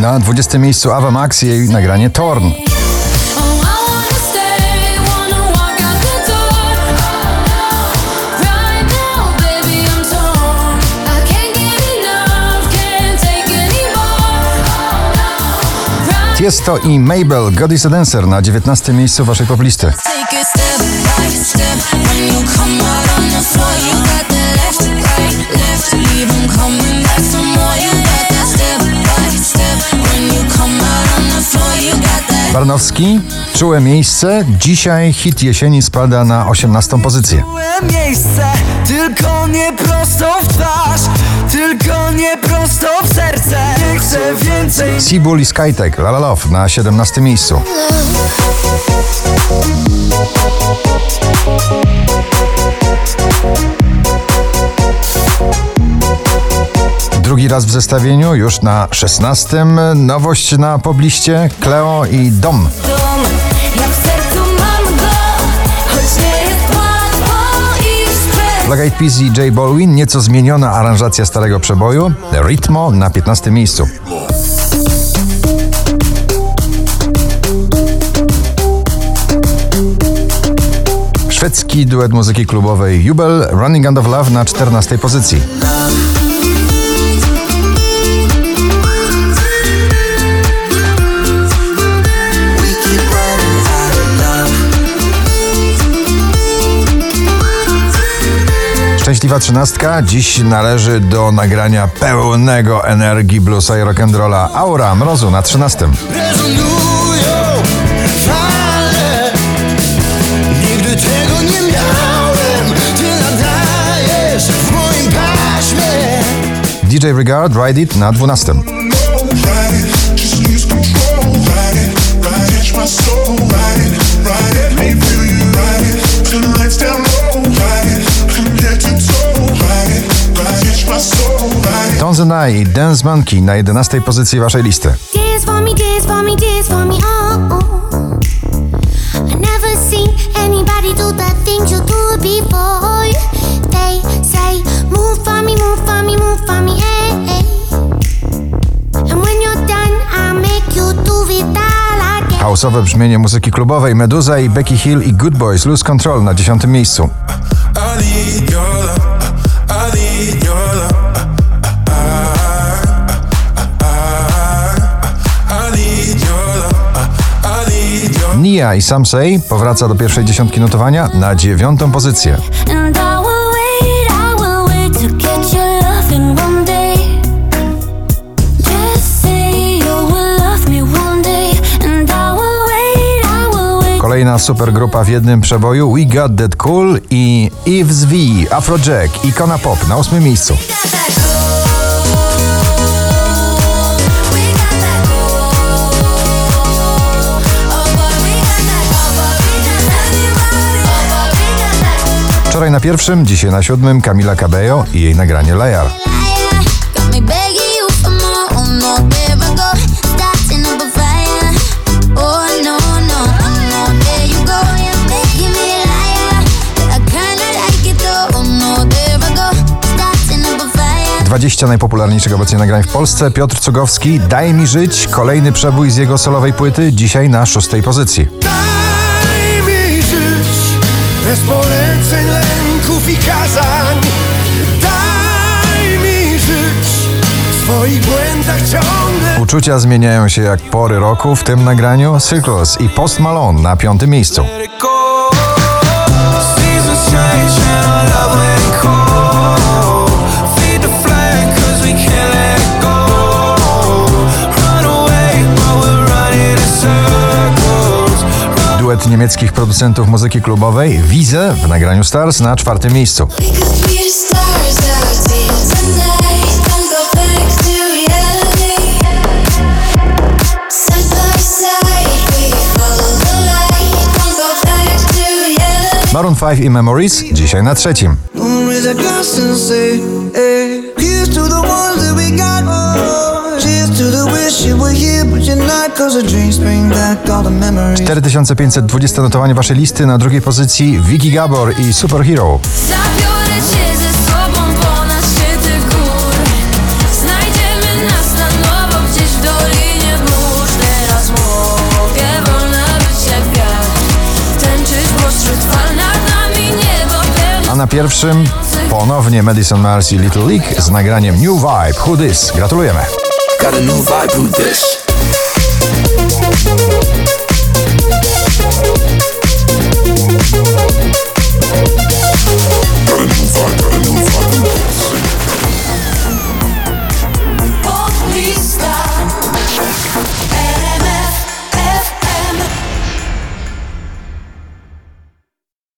Na 20 miejscu Ava Max i jej nagranie Torn. Tiesto i Mabel, God is a Dancer na 19 miejscu waszej poplisty. Barnowski, czułe miejsce. Dzisiaj hit jesieni spada na 18 pozycję. Byłem miejsce, tylko nie prosto w twarz, tylko nie prosto w serce. Nie chcę więcej. Seabull i Skytech, La La Love na 17 miejscu. Drugi raz w zestawieniu, już na 16. Nowość na pobliście, Cleo i Dom. Dom, ja w sercu mam go, choć nie jest łatwo i stres. Black Eyed Peas i J Balwin, nieco zmieniona aranżacja starego przeboju, Ritmo na 15 miejscu. Szwedzki duet muzyki klubowej Jubel, Running Out of Love na 14 pozycji. Szczęśliwa trzynastka dziś należy do nagrania pełnego energii bluesa i rock'n'rolla Aura Mrozu na 13. Rezonują fale. Nigdy tego nie miałem. Ty nadajesz w moim paśmie. DJ Regard Ride It na 12. you're done, I make you do it all again. Houseowe brzmienie muzyki klubowej Meduza i Becky Hill i Good Boys Lose Control na 10 miejscu. I need your love. I need your love. Nia i Sam Say powraca do pierwszej dziesiątki notowania na dziewiątą pozycję. Kolejna supergrupa w jednym przeboju We Got That Cool i Eves V, Afrojack, Ikona Pop na ósmym miejscu. It though. Oh no, there I go. Starting up a fire. 20 najpopularniejszych obecnie nagrań w Polsce. Piotr Cugowski, Daj mi żyć. Kolejny przebój z jego solowej płyty, dzisiaj na szóstej pozycji. Bez poleceń, lęków i kazań. Daj mi żyć w swoich błędach ciągle. Uczucia zmieniają się jak pory roku, w tym nagraniu Circles i Post Malone na piątym miejscu. Niemieckich producentów muzyki klubowej Wize w nagraniu Stars na czwartym miejscu. Maroon 5 i Memories dzisiaj na trzecim. 4520 notowanie waszej listy na drugiej pozycji Vicky Gabor i Superhero. Zabiorę ze sobą. Znajdziemy nas na gdzieś w dolinie. Teraz wolna nad nami A na pierwszym ponownie Madison Mars i Little League z nagraniem New Vibe. Who This? Gratulujemy. Got a new vibe, who this?